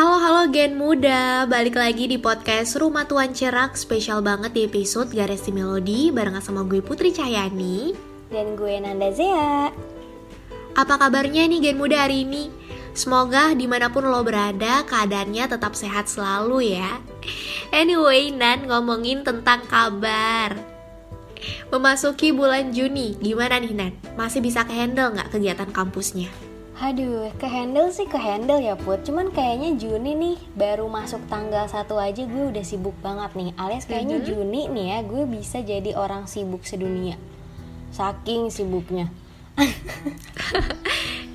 Halo halo Gen Muda, balik lagi di podcast Rumah Tuan Cerak. Spesial banget di episode Garesi Melodi Barengan sama gue Putri Cahyani. Dan gue Nanda Zea. Apa kabarnya nih Gen Muda hari ini? Semoga di mana pun lo berada, keadaannya tetap sehat selalu ya. Anyway, Nan ngomongin tentang kabar. Memasuki bulan Juni, gimana nih Nan? Masih bisa kehandle nggak kegiatan kampusnya? Aduh, ke handle sih ke handle ya Put. Cuman kayaknya Juni nih baru masuk tanggal satu aja gue udah sibuk banget nih. Alias kayaknya Mhm. Juni nih ya gue bisa jadi orang sibuk sedunia. Saking sibuknya.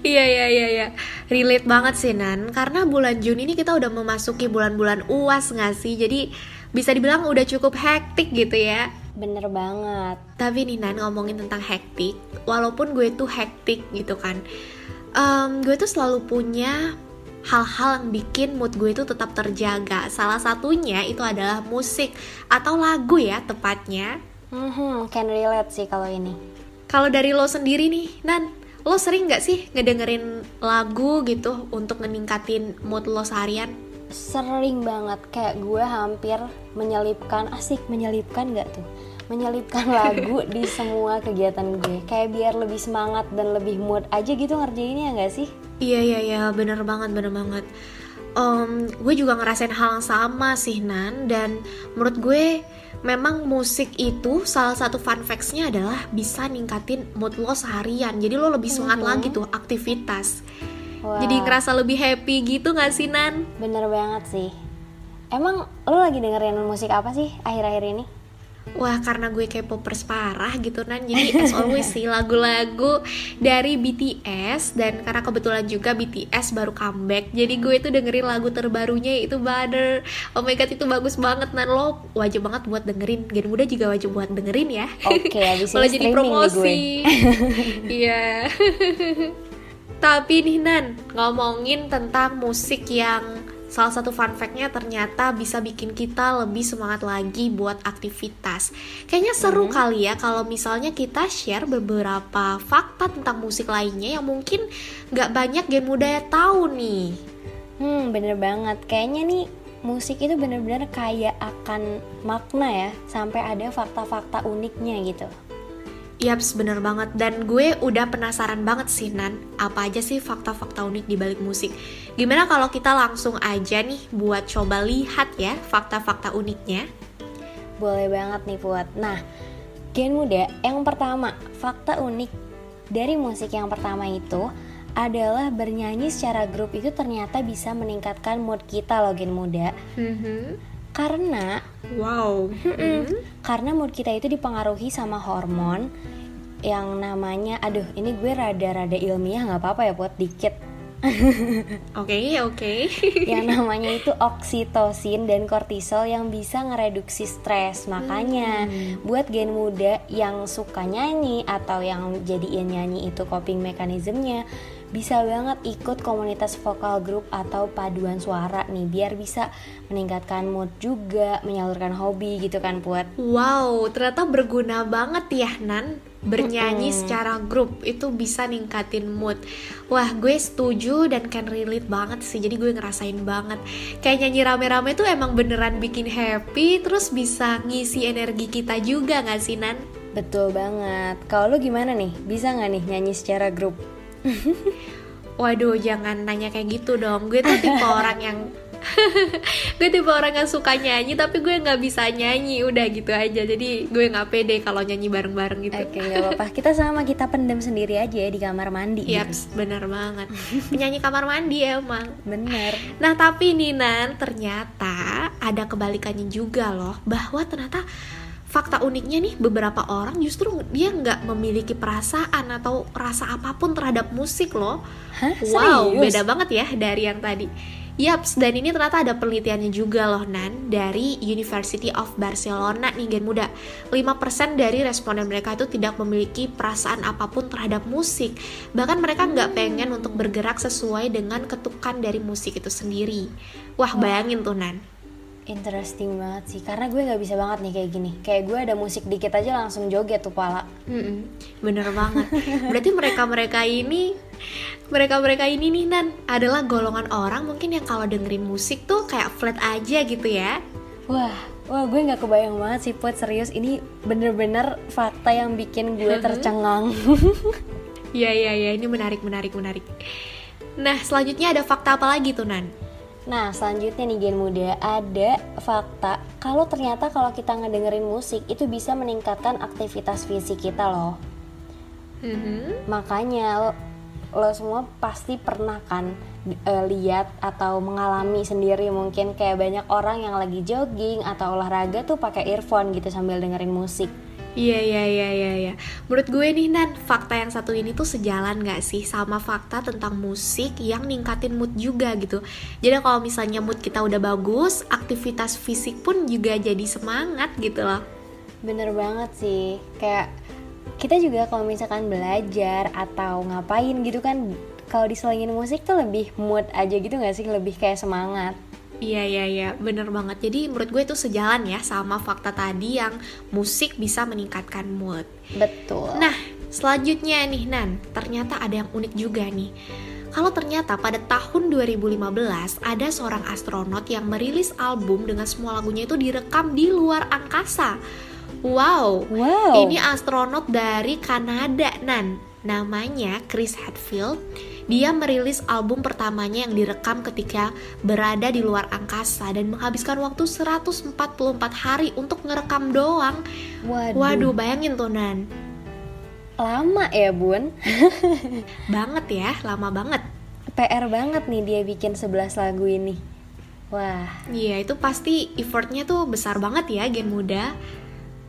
Iya iya iya iya. Relate banget sih Nan. Karena bulan Juni ini kita udah memasuki bulan-bulan uas gak sih? Jadi bisa dibilang udah cukup hektik gitu ya. Bener banget. Tapi nih Nan ngomongin tentang hektik Walaupun gue tuh hektik gitu kan em, Gue tuh selalu punya hal-hal yang bikin mood gue itu tetap terjaga Salah satunya itu adalah musik Atau lagu ya tepatnya hmm, Can relate sih kalau ini Kalau dari lo sendiri nih Nan Lo sering gak sih ngedengerin lagu gitu Untuk meningkatin mood lo seharian? Sering banget kayak gue hampir menyelipkan Asik menyelipkan gak tuh? Menyelipkan lagu di semua kegiatan gue Kayak biar lebih semangat dan lebih mood aja gitu ngerjainnya gak sih? Iya iya iya bener banget bener banget Em, Gue juga ngerasain hal yang sama sih Nan Dan menurut gue memang musik itu salah satu fun facts-nya adalah bisa ningkatin mood lo seharian Jadi lo lebih semangat Mhm. lagi tuh aktivitas Wah. Jadi ngerasa lebih happy gitu gak sih Nan? Bener banget sih. Emang lo lagi dengerin musik apa sih akhir-akhir ini? Wah karena gue K-popers parah gitu Nan. Jadi as always sih lagu-lagu dari BTS Dan karena kebetulan juga BTS baru comeback. Jadi gue tuh dengerin lagu terbarunya yaitu Butter Oh my god itu bagus banget Nan. Lo wajib banget buat dengerin. Gen muda juga wajib buat dengerin ya. Oke, ini Malah jadi promosi. Iya. Tapi nih Nan Ngomongin tentang musik yang Salah satu fun fact-nya ternyata bisa bikin kita lebih semangat lagi buat aktivitas. Kayaknya seru kali ya kalau misalnya kita share beberapa fakta tentang musik lainnya yang mungkin nggak banyak gen muda tahu nih. Hmm, bener banget. Kayaknya nih musik itu bener-bener kaya akan makna ya, sampai ada fakta-fakta uniknya gitu. Yaps, bener banget. Dan gue udah penasaran banget sih, Nan. Apa aja sih fakta-fakta unik di balik musik? Gimana kalau kita langsung aja nih buat coba lihat ya fakta-fakta uniknya? Boleh banget nih buat. Nah, Gen Muda, yang pertama, fakta unik dari musik yang pertama itu adalah bernyanyi secara grup itu ternyata bisa meningkatkan mood kita loh Gen Muda. Karena Wow. Mm-mm. Karena mood kita itu dipengaruhi sama hormon yang namanya, aduh ini gue rada-rada ilmiah nggak apa-apa ya buat dikit. Oke, oke. yang namanya itu oksitosin dan kortisol yang bisa ngereduksi stres. Makanya buat gen muda yang suka nyanyi atau yang jadiin nyanyi itu coping mekanismenya bisa banget ikut komunitas vokal group atau paduan suara nih biar bisa meningkatkan mood juga, menyalurkan hobi gitu kan buat Wow, ternyata berguna banget ya, Nan. Bernyanyi secara grup itu bisa ningkatin mood. Wah, gue setuju dan can relate banget sih. Jadi gue ngerasain banget. Kayak nyanyi rame-rame tuh emang beneran bikin happy, terus bisa ngisi energi kita juga gak sih, Nan? Betul banget. Kalau lu gimana nih? Bisa nggak nih nyanyi secara grup? Waduh, jangan nanya kayak gitu dong. Gue tuh tipe orang yang gue tipe orang yang suka nyanyi tapi gue nggak bisa nyanyi udah gitu aja jadi gue nggak pede kalau nyanyi bareng-bareng gitu Oke, nggak apa-apa. Kita sama kita pendem sendiri aja ya di kamar mandi. gitu. Yaps, bener banget. Penyanyi kamar mandi emang. Bener. Nah tapi nih Nan, ternyata ada kebalikannya juga loh Bahwa ternyata fakta uniknya nih beberapa orang justru dia nggak memiliki perasaan atau rasa apa pun terhadap musik loh. Hah? Wow, Serius? beda banget ya dari yang tadi. Yaps, dan ini ternyata ada penelitiannya juga loh Nan Dari University of Barcelona nih Gen Muda. 5% dari responden mereka itu tidak memiliki perasaan apa pun terhadap musik. Bahkan mereka nggak pengen untuk bergerak sesuai dengan ketukan dari musik itu sendiri. Wah. bayangin tuh Nan Interesting banget sih, karena gue nggak bisa banget nih kayak gini. Kayak gue ada musik dikit aja langsung joget tuh pala. Mm-mm, bener banget. Berarti mereka-mereka ini Mereka-mereka ini nih Nan adalah golongan orang mungkin yang kalau dengerin musik tuh kayak flat aja gitu ya. Wah, wah gue nggak kebayang banget sih Put serius ini bener-bener fakta yang bikin gue tercengang. Iya iya iya ini menarik menarik menarik. Nah selanjutnya ada fakta apa lagi tuh Nan? Nah, selanjutnya nih Gen Muda, ada fakta kalau ternyata kalau kita ngedengerin musik itu bisa meningkatkan aktivitas fisik kita loh. Mhm. Makanya lo, lo semua pasti pernah kan eh, lihat atau mengalami sendiri mungkin kayak banyak orang yang lagi jogging atau olahraga tuh pakai earphone gitu sambil dengerin musik. Iya iya iya iya iya. Menurut gue nih Nan, fakta yang satu ini tuh sejalan gak sih sama fakta tentang musik yang ningkatin mood juga gitu. Jadi kalau misalnya mood kita udah bagus, aktivitas fisik pun juga jadi semangat gitu loh. Bener banget sih, kayak kita juga kalau misalkan belajar atau ngapain gitu kan kalau diselingin musik tuh lebih mood aja gitu gak sih, lebih kayak semangat. Iya iya iya, bener banget. Jadi menurut gue itu sejalan ya sama fakta tadi yang musik bisa meningkatkan mood. Betul. Nah, selanjutnya nih Nan, ternyata ada yang unik juga nih. Kalau ternyata pada tahun 2015 ada seorang astronot yang merilis album dengan semua lagunya itu direkam di luar angkasa. Wow, wow. ini astronot dari Kanada, Nan. Namanya Chris Hadfield. Dia merilis album pertamanya yang direkam ketika berada di luar angkasa dan menghabiskan waktu 144 hari untuk ngerekam doang. Waduh. Waduh, bayangin tuh Nan. Lama ya bun? Banget ya, lama banget. PR banget nih dia bikin 11 lagu ini. Wah, Iya, itu pasti effortnya tuh besar banget ya Gen Muda.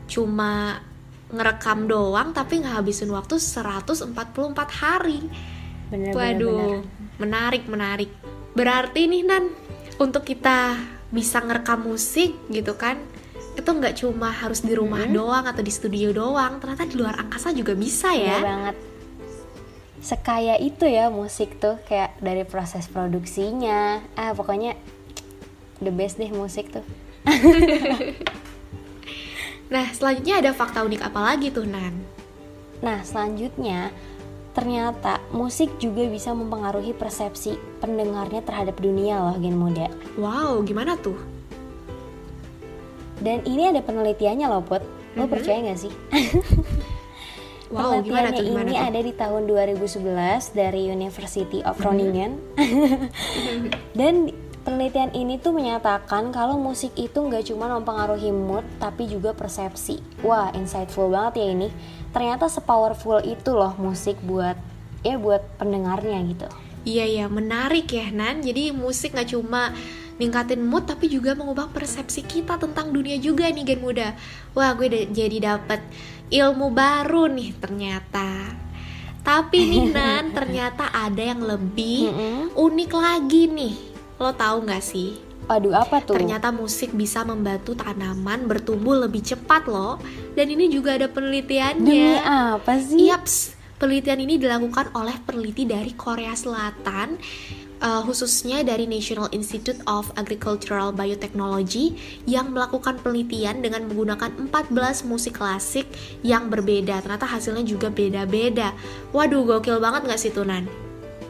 Cuma ngerekam doang tapi ngehabisin waktu 144 hari. bener-bener. Waduh, menarik menarik. Berarti nih Nan, untuk kita bisa ngerekam musik gitu kan, itu nggak cuma harus di rumah doang atau di studio doang, ternyata di luar angkasa juga bisa Bener ya. banget. Sekaya itu ya musik tuh kayak dari proses produksinya. Ah, pokoknya the best deh musik tuh. Nah, selanjutnya ada fakta unik apa lagi tuh Nan? Nah, selanjutnya ternyata musik juga bisa mempengaruhi persepsi pendengarnya terhadap dunia loh gen muda. Wow, gimana tuh? Dan ini ada penelitiannya loh Put. Lo Mhm. percaya gak sih? Wow, gimana tuh? Gimana ini tuh? ada di tahun 2011 dari University of Groningen. Dan penelitian ini tuh menyatakan kalau musik itu nggak cuma mempengaruhi mood tapi juga persepsi. Wah, insightful banget ya ini. Ternyata sepowerful itu loh musik buat ya buat pendengarnya gitu. Iya iya menarik ya Nan. Jadi musik nggak cuma ningkatin mood tapi juga mengubah persepsi kita tentang dunia juga nih Gen Muda. Wah gue da- jadi dapet ilmu baru nih ternyata. Tapi nih Nan ternyata ada yang lebih unik lagi nih. Lo tahu nggak sih? Waduh, apa tuh? Ternyata musik bisa membantu tanaman bertumbuh lebih cepat loh. Dan ini juga ada penelitiannya. Demi apa sih? Yaps, penelitian ini dilakukan oleh peneliti dari Korea Selatan, eh, khususnya dari National Institute of Agricultural Biotechnology yang melakukan penelitian dengan menggunakan 14 musik klasik yang berbeda. Ternyata hasilnya juga beda-beda. Waduh, gokil banget gak sih Tunan?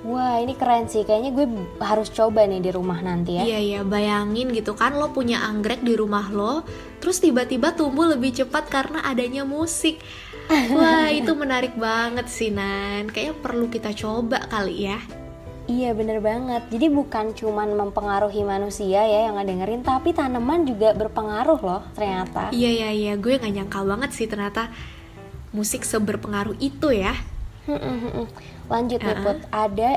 Wah, ini keren sih. Kayaknya gue harus coba nih di rumah nanti ya. Iya iya, bayangin gitu kan lo punya anggrek di rumah lo, terus tiba-tiba tumbuh lebih cepat karena adanya musik. Wah, itu menarik banget sih Nan. Kayaknya perlu kita coba kali ya. Iya bener banget. Jadi bukan cuman mempengaruhi manusia ya yang ngedengerin, tapi tanaman juga berpengaruh loh ternyata. Iya iya iya, gue gak nyangka banget sih ternyata musik seberpengaruh itu ya. Lanjut nih Ha-ha. Put, ada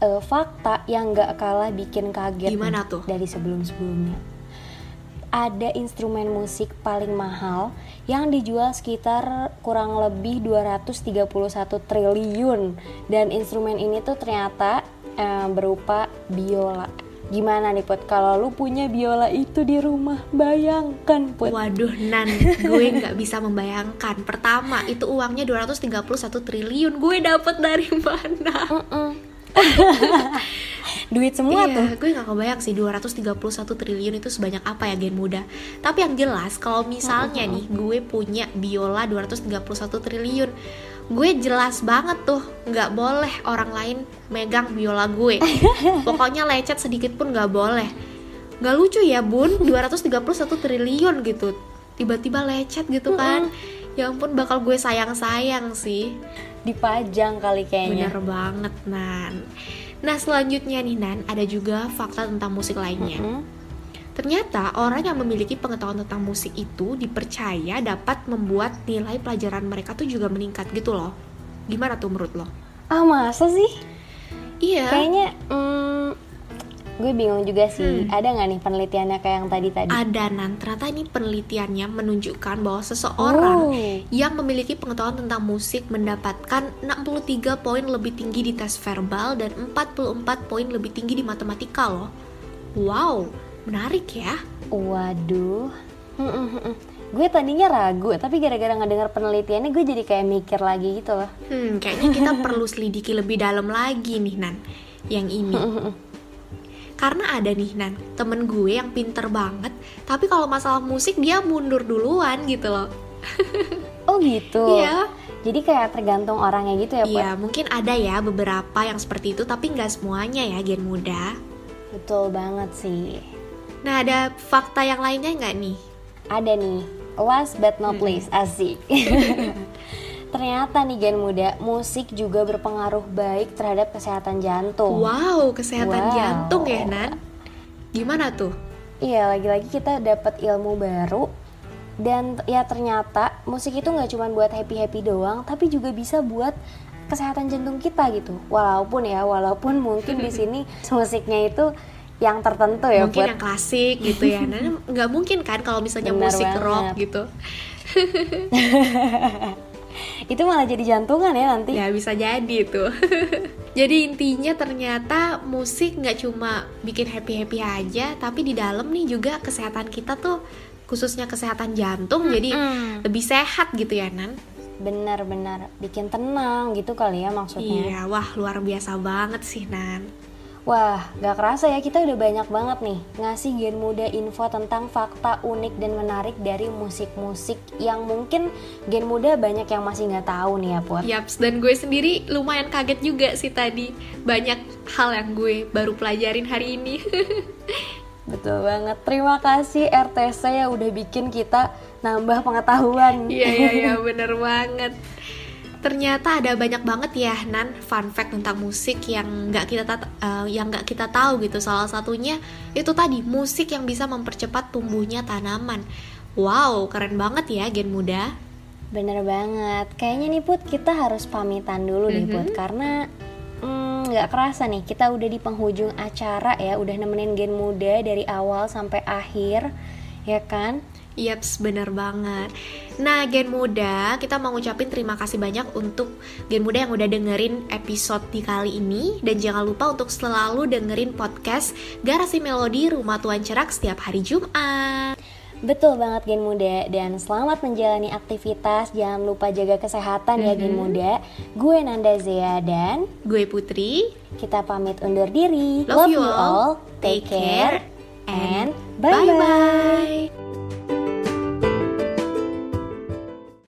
eh, fakta yang gak kalah bikin kaget Gimana nih tuh? dari sebelum-sebelumnya. Ada instrumen musik paling mahal yang dijual sekitar kurang lebih 231 triliun dan instrumen ini tuh ternyata eh, berupa biola. Gimana nih Put kalau lu punya biola itu di rumah? Bayangkan Put. Waduh Nan, gue gak bisa membayangkan. Pertama, itu uangnya 231 triliun. Gue dapet dari mana? Mm-mm. Duit semua iya, tuh. gue gak kebayang sih 231 triliun itu sebanyak apa ya gen muda. Tapi yang jelas kalau misalnya nih gue punya biola 231 triliun, gue jelas banget tuh nggak boleh orang lain megang biola gue. Pokoknya lecet sedikit pun nggak boleh. Nggak lucu ya bun? 231 triliun gitu. Tiba-tiba lecet gitu kan. Ya ampun bakal gue sayang-sayang sih. Dipajang kali kayaknya. bener banget Nan. Nah selanjutnya nih Nan ada juga fakta tentang musik lainnya. Ternyata orang yang memiliki pengetahuan tentang musik itu dipercaya dapat membuat nilai pelajaran mereka tuh juga meningkat gitu loh. Gimana tuh menurut lo? Ah masa sih? Iya. Kayaknya hmm, gue bingung juga sih. Hmm. Ada nggak nih penelitiannya kayak yang tadi tadi? Ada nan, ternyata ini penelitiannya menunjukkan bahwa seseorang Oh. yang memiliki pengetahuan tentang musik mendapatkan 63 poin lebih tinggi di tes verbal dan 44 poin lebih tinggi di matematika loh. Wow, menarik ya. Waduh. Hmm, hmm, hmm, hmm. Gue tadinya ragu, tapi gara-gara ngedenger penelitiannya gue jadi kayak mikir lagi gitu loh. Hmm, kayaknya kita perlu selidiki lebih dalam lagi nih Nan, yang ini. Karena ada nih Nan, temen gue yang pinter banget, tapi kalau masalah musik dia mundur duluan gitu loh. Oh gitu. Iya, Jadi kayak tergantung orangnya gitu ya, iya mungkin ada ya beberapa yang seperti itu, tapi nggak semuanya ya gen muda. Betul banget sih. Nah ada fakta yang lainnya nggak nih? Ada nih, last but not least, asik. Ternyata nih gen muda, musik juga berpengaruh baik terhadap kesehatan jantung. Wow, kesehatan Wow. jantung ya Nan? Gimana tuh? Iya, lagi-lagi kita dapat ilmu baru dan ya ternyata musik itu nggak cuma buat happy-happy doang, tapi juga bisa buat kesehatan jantung kita gitu. Walaupun ya, walaupun mungkin di sini musiknya itu yang tertentu ya mungkin buat yang klasik gitu ya Nan nggak mungkin kan kalau misalnya Benar musik banget. rock gitu itu malah jadi jantungan ya nanti. Ya bisa jadi tuh. jadi intinya ternyata musik nggak cuma bikin happy happy aja, tapi di dalam nih juga kesehatan kita tuh khususnya kesehatan jantung jadi lebih sehat gitu ya Nan. Benar-benar bikin tenang gitu kali ya maksudnya. Iya, wah luar biasa banget sih Nan. Wah, gak kerasa ya kita udah banyak banget nih ngasih gen muda info tentang fakta unik dan menarik dari musik-musik yang mungkin gen muda banyak yang masih nggak tahu nih ya Put. Yaps, dan gue sendiri lumayan kaget juga sih tadi banyak hal yang gue baru pelajarin hari ini. Betul banget. Terima kasih RTC yang udah bikin kita nambah pengetahuan. Iya iya iya bener banget. Ternyata ada banyak banget ya Nan fun fact tentang musik yang nggak kita eh, yang nggak kita tahu gitu. Salah satunya itu tadi musik yang bisa mempercepat tumbuhnya tanaman. Wow keren banget ya gen muda. Bener banget. Kayaknya nih Put kita harus pamitan dulu nih Put karena hmm, nggak kerasa nih kita udah di penghujung acara ya, udah nemenin gen muda dari awal sampai akhir, ya kan? Yaps, bener banget. Nah, Gen Muda, kita mau ngucapin terima kasih banyak untuk Gen Muda yang udah dengerin episode di kali ini. Dan jangan lupa untuk selalu dengerin podcast Garasi Melodi Rumah Tuan Cerak setiap hari Jumat. Betul banget Gen Muda dan selamat menjalani aktivitas. Jangan lupa jaga kesehatan ya Gen Muda. Gue Nanda Zea dan Gue Putri, kita pamit undur diri. Love you all. Take care. and bye-bye. bye-bye.